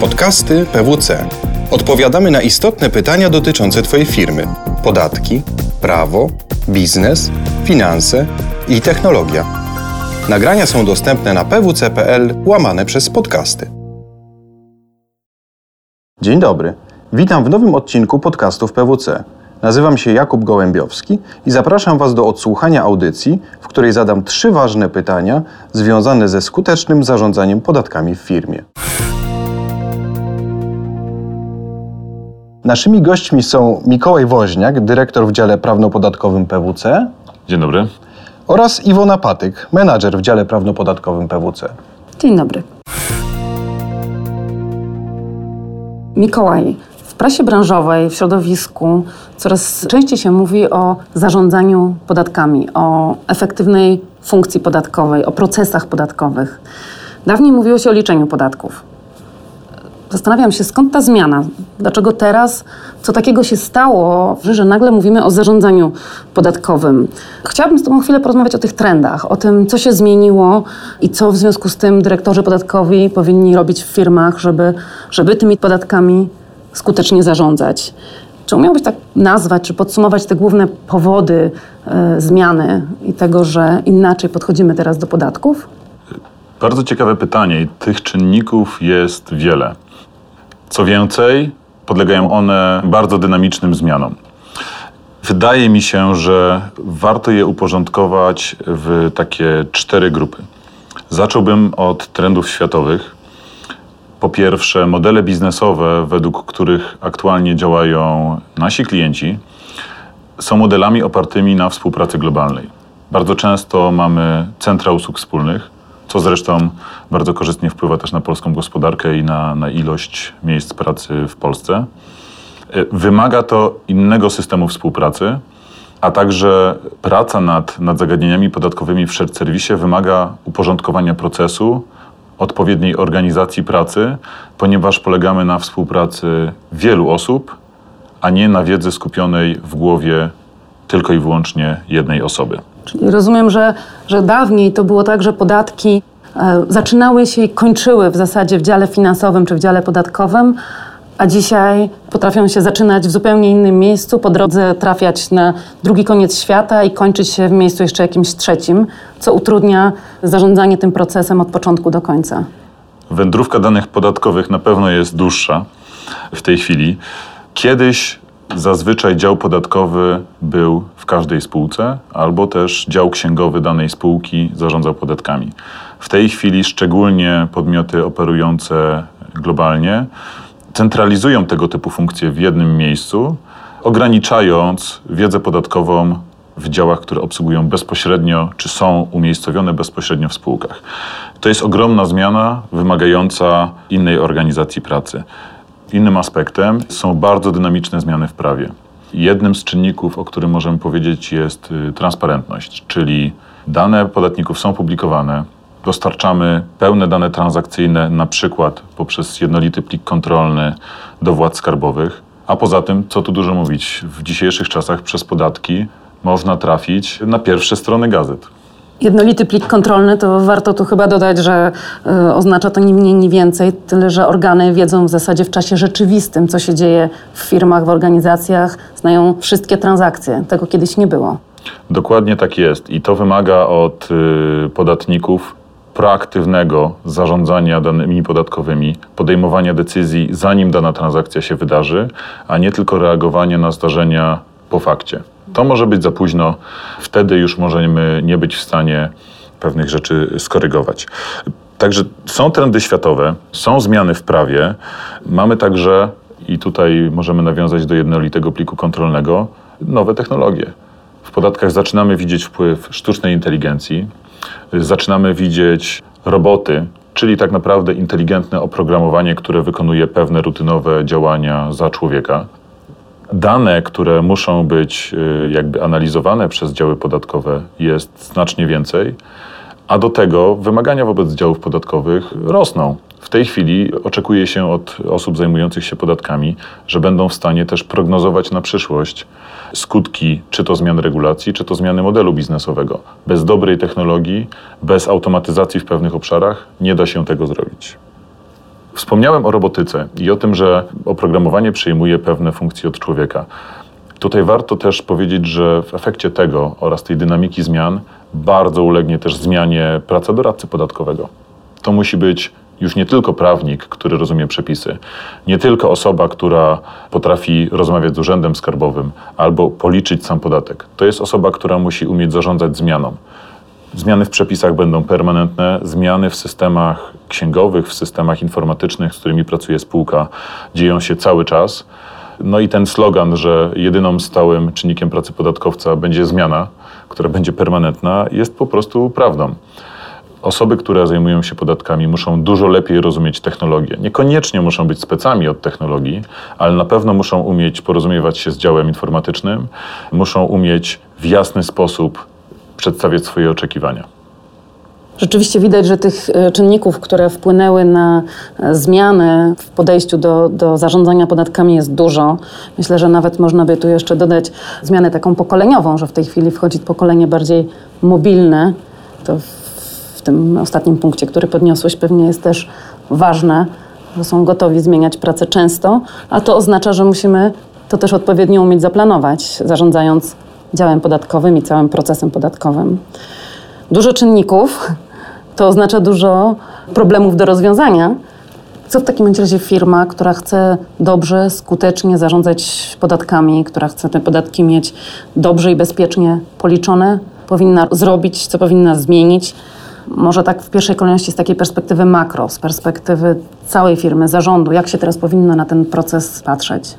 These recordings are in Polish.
Podcasty PWC. Odpowiadamy na istotne pytania dotyczące Twojej firmy: podatki, prawo, biznes, finanse i technologia. Nagrania są dostępne na pwc.pl łamane przez podcasty. Dzień dobry. Witam w nowym odcinku podcastów PWC. Nazywam się Jakub Gołębiowski i zapraszam Was do odsłuchania audycji, w której zadam trzy ważne pytania związane ze skutecznym zarządzaniem podatkami w firmie. Naszymi gośćmi są Mikołaj Woźniak, dyrektor w dziale prawno-podatkowym PWC Dzień dobry. oraz Iwona Patyk, menadżer w dziale prawno-podatkowym PWC. Dzień dobry. Mikołaj, w prasie branżowej, w środowisku coraz częściej się mówi o zarządzaniu podatkami, o efektywnej funkcji podatkowej, o procesach podatkowych. Dawniej mówiło się o liczeniu podatków. Zastanawiam się, skąd ta zmiana? Dlaczego teraz, co takiego się stało, że nagle mówimy o zarządzaniu podatkowym? Chciałabym z Tobą chwilę porozmawiać o tych trendach, o tym, co się zmieniło i co w związku z tym dyrektorzy podatkowi powinni robić w firmach, żeby, żeby tymi podatkami skutecznie zarządzać. Czy umiałbyś tak nazwać, czy podsumować te główne powody e, zmiany i tego, że inaczej podchodzimy teraz do podatków? Bardzo ciekawe pytanie i tych czynników jest wiele. Co więcej, podlegają one bardzo dynamicznym zmianom. Wydaje mi się, że warto je uporządkować w takie cztery grupy. Zacząłbym od trendów światowych. Po pierwsze, modele biznesowe, według których aktualnie działają nasi klienci, są modelami opartymi na współpracy globalnej. Bardzo często mamy centra usług wspólnych, co zresztą bardzo korzystnie wpływa też na polską gospodarkę i na, na ilość miejsc pracy w Polsce. Y, Wymaga to innego systemu współpracy, a także praca nad, nad zagadnieniami podatkowymi w shared serwisie wymaga uporządkowania procesu, odpowiedniej organizacji pracy, ponieważ polegamy na współpracy wielu osób, a nie na wiedzy skupionej w głowie tylko i wyłącznie jednej osoby. Czyli rozumiem, że, że dawniej to było tak, że podatki e, zaczynały się i kończyły w zasadzie w dziale finansowym czy w dziale podatkowym, a dzisiaj potrafią się zaczynać w zupełnie innym miejscu, po drodze trafiać na drugi koniec świata i kończyć się w miejscu jeszcze jakimś trzecim, co utrudnia zarządzanie tym procesem od początku do końca. Wędrówka danych podatkowych na pewno jest dłuższa w tej chwili. Kiedyś zazwyczaj dział podatkowy był w każdej spółce, albo też dział księgowy danej spółki zarządzał podatkami. W tej chwili szczególnie podmioty operujące globalnie centralizują tego typu funkcje w jednym miejscu, ograniczając wiedzę podatkową w działach, które obsługują bezpośrednio, czy są umiejscowione bezpośrednio w spółkach. To jest ogromna zmiana wymagająca innej organizacji pracy. Innym aspektem są bardzo dynamiczne zmiany w prawie. Jednym z czynników, o którym możemy powiedzieć, jest y, transparentność, czyli dane podatników są publikowane, dostarczamy pełne dane transakcyjne, na przykład poprzez jednolity plik kontrolny do władz skarbowych, a poza tym, co tu dużo mówić, w dzisiejszych czasach przez podatki można trafić na pierwsze strony gazet. Jednolity plik kontrolny, to warto tu chyba dodać, że y, oznacza to ni mniej, ni więcej, tyle że organy wiedzą w zasadzie w czasie rzeczywistym, co się dzieje w firmach, w organizacjach, znają wszystkie transakcje. Tego kiedyś nie było. Dokładnie tak jest i to wymaga od y, podatników proaktywnego zarządzania danymi podatkowymi, podejmowania decyzji zanim dana transakcja się wydarzy, a nie tylko reagowanie na zdarzenia po fakcie. To może być za późno, wtedy już możemy nie być w stanie pewnych rzeczy skorygować. Także są trendy światowe, są zmiany w prawie, mamy także, i tutaj możemy nawiązać do jednolitego pliku kontrolnego, nowe technologie. W podatkach zaczynamy widzieć wpływ sztucznej inteligencji, zaczynamy widzieć roboty, czyli tak naprawdę inteligentne oprogramowanie, które wykonuje pewne rutynowe działania za człowieka. Dane, które muszą być y, jakby analizowane przez działy podatkowe jest znacznie więcej, a do tego wymagania wobec działów podatkowych rosną. W tej chwili oczekuje się od osób zajmujących się podatkami, że będą w stanie też prognozować na przyszłość skutki czy to zmian regulacji, czy to zmiany modelu biznesowego. Bez dobrej technologii, bez automatyzacji w pewnych obszarach nie da się tego zrobić. Wspomniałem o robotyce i o tym, że oprogramowanie przejmuje pewne funkcje od człowieka. Tutaj warto też powiedzieć, że w efekcie tego oraz tej dynamiki zmian bardzo ulegnie też zmianie praca doradcy podatkowego. To musi być już nie tylko prawnik, który rozumie przepisy, nie tylko osoba, która potrafi rozmawiać z urzędem skarbowym albo policzyć sam podatek. To jest osoba, która musi umieć zarządzać zmianą. Zmiany w przepisach będą permanentne, zmiany w systemach księgowych, w systemach informatycznych, z którymi pracuje spółka, dzieją się cały czas. No i ten slogan, że jedyną stałym czynnikiem pracy podatkowca będzie zmiana, która będzie permanentna, jest po prostu prawdą. Osoby, które zajmują się podatkami, muszą dużo lepiej rozumieć technologię. Niekoniecznie muszą być specami od technologii, ale na pewno muszą umieć porozumiewać się z działem informatycznym, muszą umieć w jasny sposób przedstawiać swoje oczekiwania. Rzeczywiście widać, że tych e, czynników, które wpłynęły na e, zmiany w podejściu do, do zarządzania podatkami jest dużo. Myślę, że nawet można by tu jeszcze dodać zmianę taką pokoleniową, że w tej chwili wchodzi pokolenie bardziej mobilne. To w tym ostatnim punkcie, który podniosłeś, pewnie jest też ważne, że są gotowi zmieniać pracę często, a to oznacza, że musimy to też odpowiednio umieć zaplanować, zarządzając działem podatkowym i całym procesem podatkowym. Dużo czynników to oznacza dużo problemów do rozwiązania. Co w takim razie firma, która chce dobrze, skutecznie zarządzać podatkami, która chce te podatki mieć dobrze i bezpiecznie policzone, powinna zrobić, co powinna zmienić? Może tak w pierwszej kolejności z takiej perspektywy makro, z perspektywy całej firmy, zarządu, jak się teraz powinno na ten proces patrzeć?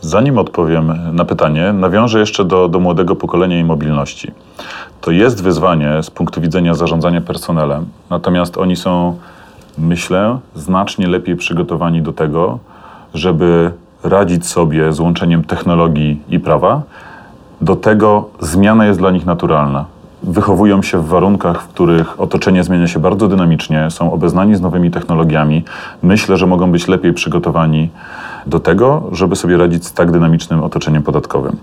Zanim odpowiem na pytanie, nawiążę jeszcze do, do młodego pokolenia i mobilności. To jest wyzwanie z punktu widzenia zarządzania personelem, natomiast oni są, myślę, znacznie lepiej przygotowani do tego, żeby radzić sobie z łączeniem technologii i prawa. Do tego zmiana jest dla nich naturalna. Wychowują się w warunkach, w których otoczenie zmienia się bardzo dynamicznie, są obeznani z nowymi technologiami. Myślę, że mogą być lepiej przygotowani do tego, żeby sobie radzić z tak dynamicznym otoczeniem podatkowym.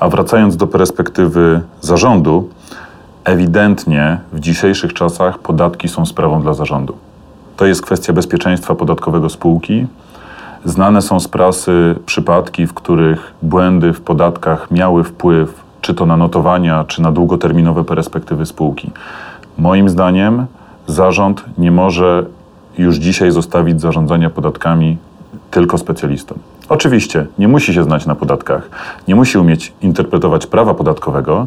A wracając do perspektywy zarządu, ewidentnie w dzisiejszych czasach podatki są sprawą dla zarządu. To jest kwestia bezpieczeństwa podatkowego spółki. Znane są z prasy przypadki, w których błędy w podatkach miały wpływ czy to na notowania, czy na długoterminowe perspektywy spółki. Moim zdaniem zarząd nie może już dzisiaj zostawić zarządzania podatkami tylko specjalistom. Oczywiście nie musi się znać na podatkach, nie musi umieć interpretować prawa podatkowego,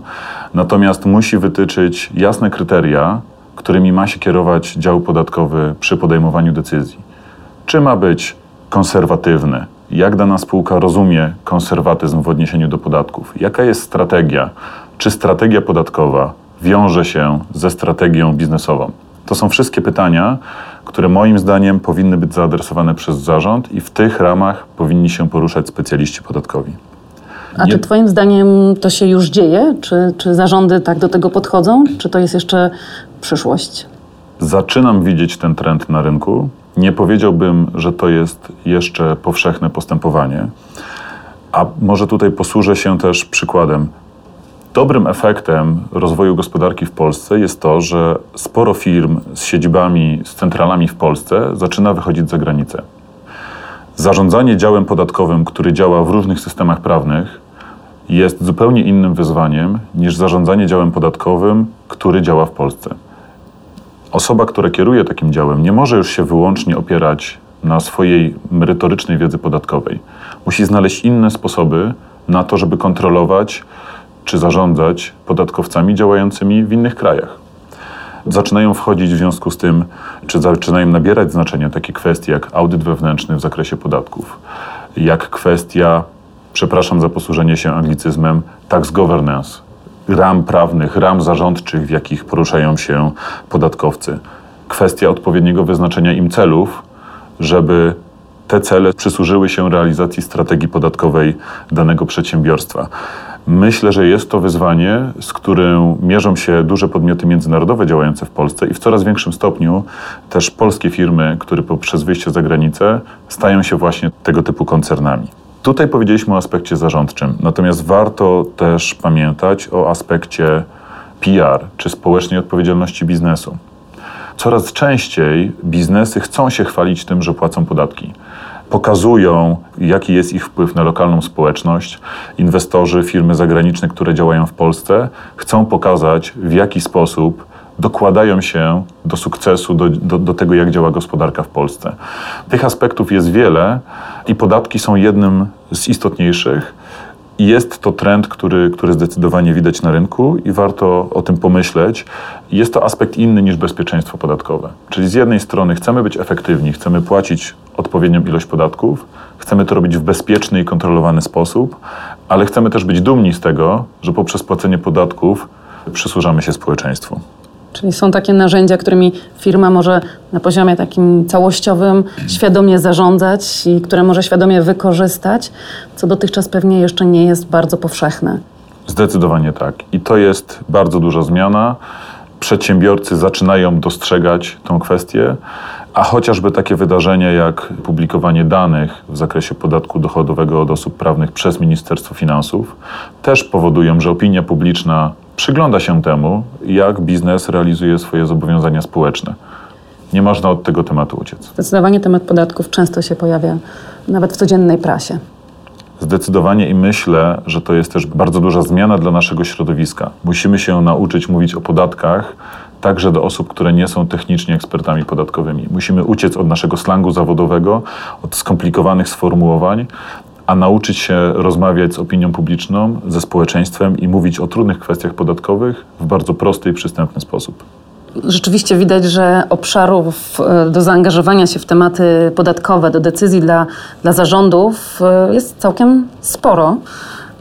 natomiast musi wytyczyć jasne kryteria, którymi ma się kierować dział podatkowy przy podejmowaniu decyzji. Czy ma być konserwatywny, jak dana spółka rozumie konserwatyzm w odniesieniu do podatków, jaka jest strategia, czy strategia podatkowa wiąże się ze strategią biznesową. To są wszystkie pytania, które moim zdaniem powinny być zaadresowane przez zarząd i w tych ramach powinni się poruszać specjaliści podatkowi. A czy Twoim zdaniem to się już dzieje? Czy, czy zarządy tak do tego podchodzą? Czy to jest jeszcze przyszłość? Zaczynam widzieć ten trend na rynku. Nie powiedziałbym, że to jest jeszcze powszechne postępowanie. A może tutaj posłużę się też przykładem. Dobrym efektem rozwoju gospodarki w Polsce jest to, że sporo firm z siedzibami, z centralami w Polsce zaczyna wychodzić za granicę. Zarządzanie działem podatkowym, który działa w różnych systemach prawnych, jest zupełnie innym wyzwaniem niż zarządzanie działem podatkowym, który działa w Polsce. Osoba, która kieruje takim działem, nie może już się wyłącznie opierać na swojej merytorycznej wiedzy podatkowej. Musi znaleźć inne sposoby na to, żeby kontrolować czy zarządzać podatkowcami działającymi w innych krajach. Zaczynają wchodzić w związku z tym, czy zaczynają nabierać znaczenia takie kwestie jak audyt wewnętrzny w zakresie podatków, jak kwestia, przepraszam za posłużenie się anglicyzmem, tax governance, ram prawnych, ram zarządczych, w jakich poruszają się podatkowcy. Kwestia odpowiedniego wyznaczenia im celów, żeby te cele przysłużyły się realizacji strategii podatkowej danego przedsiębiorstwa. Myślę, że jest to wyzwanie, z którym mierzą się duże podmioty międzynarodowe działające w Polsce i w coraz większym stopniu też polskie firmy, które poprzez wyjście za granicę stają się właśnie tego typu koncernami. Tutaj powiedzieliśmy o aspekcie zarządczym, natomiast warto też pamiętać o aspekcie PR czy społecznej odpowiedzialności biznesu. Coraz częściej biznesy chcą się chwalić tym, że płacą podatki pokazują, jaki jest ich wpływ na lokalną społeczność. Inwestorzy, firmy zagraniczne, które działają w Polsce, chcą pokazać, w jaki sposób dokładają się do sukcesu, do, do, do, tego, jak działa gospodarka w Polsce. Tych aspektów jest wiele i podatki są jednym z istotniejszych. Jest to trend, który, który zdecydowanie widać na rynku i warto o tym pomyśleć. Jest to aspekt inny niż bezpieczeństwo podatkowe. Czyli z jednej strony chcemy być efektywni, chcemy płacić odpowiednią ilość podatków, chcemy to robić w bezpieczny i kontrolowany sposób, ale chcemy też być dumni z tego, że poprzez płacenie podatków przysłużamy się społeczeństwu. Czyli są takie narzędzia, którymi firma może na poziomie takim całościowym świadomie zarządzać i które może świadomie wykorzystać, co dotychczas pewnie jeszcze nie jest bardzo powszechne. Zdecydowanie tak. I to jest bardzo duża zmiana. Przedsiębiorcy zaczynają dostrzegać tą kwestię, a chociażby takie wydarzenia jak publikowanie danych w zakresie podatku dochodowego od osób prawnych przez Ministerstwo Finansów też powodują, że opinia publiczna przygląda się temu, jak biznes realizuje swoje zobowiązania społeczne. Nie można od tego tematu uciec. Zdecydowanie temat podatków często się pojawia nawet w codziennej prasie. Zdecydowanie i myślę, że to jest też bardzo duża zmiana dla naszego środowiska. Musimy się nauczyć mówić o podatkach także do osób, które nie są technicznie ekspertami podatkowymi. Musimy uciec od naszego slangu zawodowego, od skomplikowanych sformułowań, a nauczyć się rozmawiać z opinią publiczną, ze społeczeństwem i mówić o trudnych kwestiach podatkowych w bardzo prosty i przystępny sposób. Rzeczywiście widać, że obszarów e, do zaangażowania się w tematy podatkowe, do decyzji dla, dla zarządów e, jest całkiem sporo.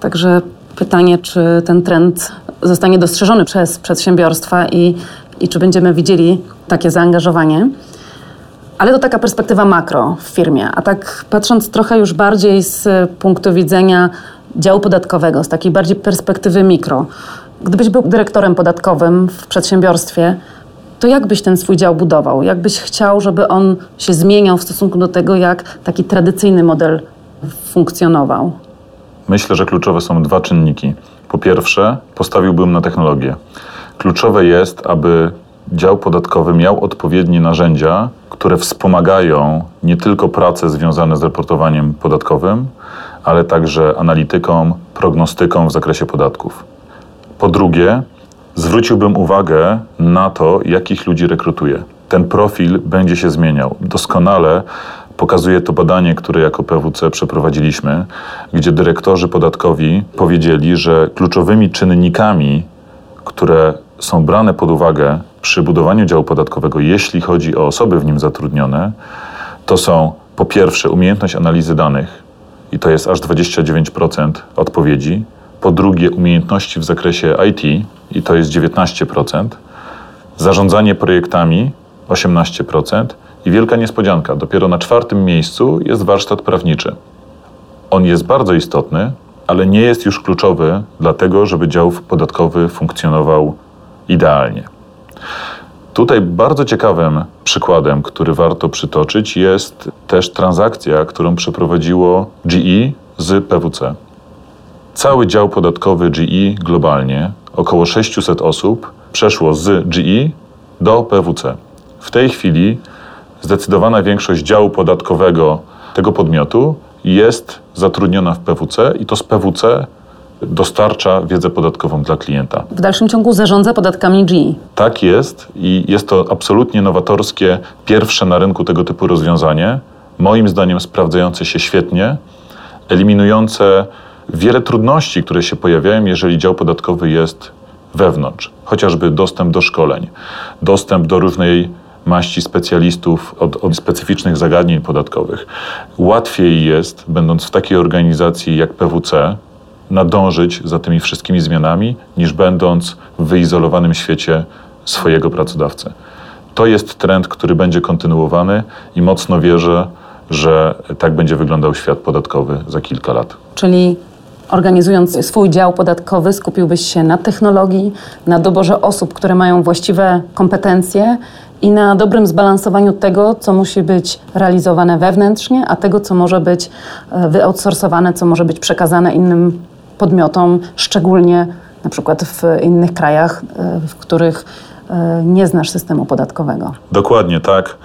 Także pytanie, czy ten trend zostanie dostrzeżony przez przedsiębiorstwa i, i czy będziemy widzieli takie zaangażowanie. Ale to taka perspektywa makro w firmie, a tak patrząc trochę już bardziej z punktu widzenia działu podatkowego, z takiej bardziej perspektywy mikro. Gdybyś był dyrektorem podatkowym w przedsiębiorstwie, to jak byś ten swój dział budował? Jak byś chciał, żeby on się zmieniał w stosunku do tego, jak taki tradycyjny model funkcjonował? Myślę, że kluczowe są dwa czynniki. Po pierwsze, postawiłbym na technologię. Kluczowe jest, aby dział podatkowy miał odpowiednie narzędzia, które wspomagają nie tylko prace związane z raportowaniem podatkowym, ale także analityką, prognostyką w zakresie podatków. Po drugie, zwróciłbym uwagę na to, jakich ludzi rekrutuje. Ten profil będzie się zmieniał. Doskonale pokazuje to badanie, które jako PWC przeprowadziliśmy, gdzie dyrektorzy podatkowi powiedzieli, że kluczowymi czynnikami, które są brane pod uwagę przy budowaniu działu podatkowego, jeśli chodzi o osoby w nim zatrudnione, to są po pierwsze umiejętność analizy danych, i to jest aż 29% odpowiedzi, po drugie umiejętności w zakresie IT, i to jest 19%, zarządzanie projektami 18% i wielka niespodzianka, dopiero na czwartym miejscu jest warsztat prawniczy. On jest bardzo istotny, ale nie jest już kluczowy dlatego, żeby dział podatkowy funkcjonował idealnie. Tutaj bardzo ciekawym przykładem, który warto przytoczyć, jest też transakcja, którą przeprowadziło GE z PWC. Cały dział podatkowy GE globalnie, około 600 osób, przeszło z GE do PWC. W tej chwili zdecydowana większość działu podatkowego tego podmiotu jest zatrudniona w PWC i to z PWC dostarcza wiedzę podatkową dla klienta. W dalszym ciągu zarządza podatkami GE. Tak jest i jest to absolutnie nowatorskie, pierwsze na rynku tego typu rozwiązanie. Moim zdaniem sprawdzające się świetnie, eliminujące wiele trudności, które się pojawiają, jeżeli dział podatkowy jest wewnątrz. Chociażby dostęp do szkoleń, dostęp do różnej maści specjalistów od, od, specyficznych zagadnień podatkowych. Łatwiej jest, będąc w takiej organizacji jak PWC, nadążyć za tymi wszystkimi zmianami, niż będąc w wyizolowanym świecie swojego pracodawcy. To jest trend, który będzie kontynuowany i mocno wierzę, że tak będzie wyglądał świat podatkowy za kilka lat. Czyli organizując swój dział podatkowy, skupiłbyś się na technologii, na doborze osób, które mają właściwe kompetencje i na dobrym zbalansowaniu tego, co musi być realizowane wewnętrznie, a tego, co może być e, wyoutsourcowane, co może być przekazane innym podmiotom, szczególnie na przykład w innych krajach, e, w których e, nie znasz systemu podatkowego. Dokładnie tak.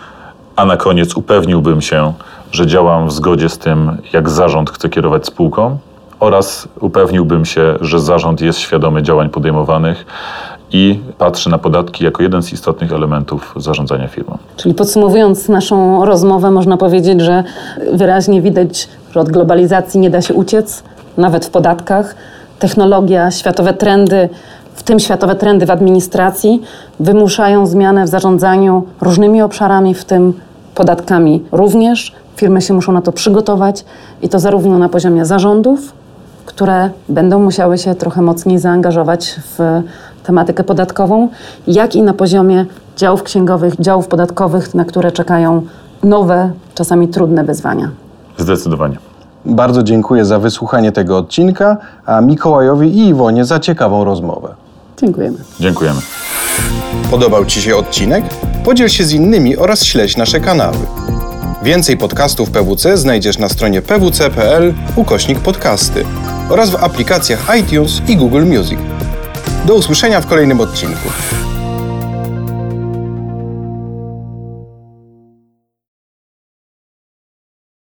A na koniec upewniłbym się, że działam w zgodzie z tym, jak zarząd chce kierować spółką oraz upewniłbym się, że zarząd jest świadomy działań podejmowanych i patrzy na podatki jako jeden z istotnych elementów zarządzania firmą. Czyli podsumowując naszą rozmowę, można powiedzieć, że wyraźnie widać, że od globalizacji nie da się uciec, nawet w podatkach. Technologia, światowe trendy, w tym światowe trendy w administracji, wymuszają zmianę w zarządzaniu różnymi obszarami, w tym podatkami również. Firmy się muszą na to przygotować i to zarówno na poziomie zarządów, które będą musiały się trochę mocniej zaangażować w tematykę podatkową, jak i na poziomie działów księgowych, działów podatkowych, na które czekają nowe, czasami trudne wyzwania. Zdecydowanie. Bardzo dziękuję za wysłuchanie tego odcinka, a Mikołajowi i Iwonie za ciekawą rozmowę. Dziękujemy. Dziękujemy. Podobał Ci się odcinek? Podziel się z innymi oraz śledź nasze kanały. Więcej podcastów PWC znajdziesz na stronie pwc.pl ukośnik podcasty oraz w aplikacjach iTunes i Google Music. Do usłyszenia w kolejnym odcinku.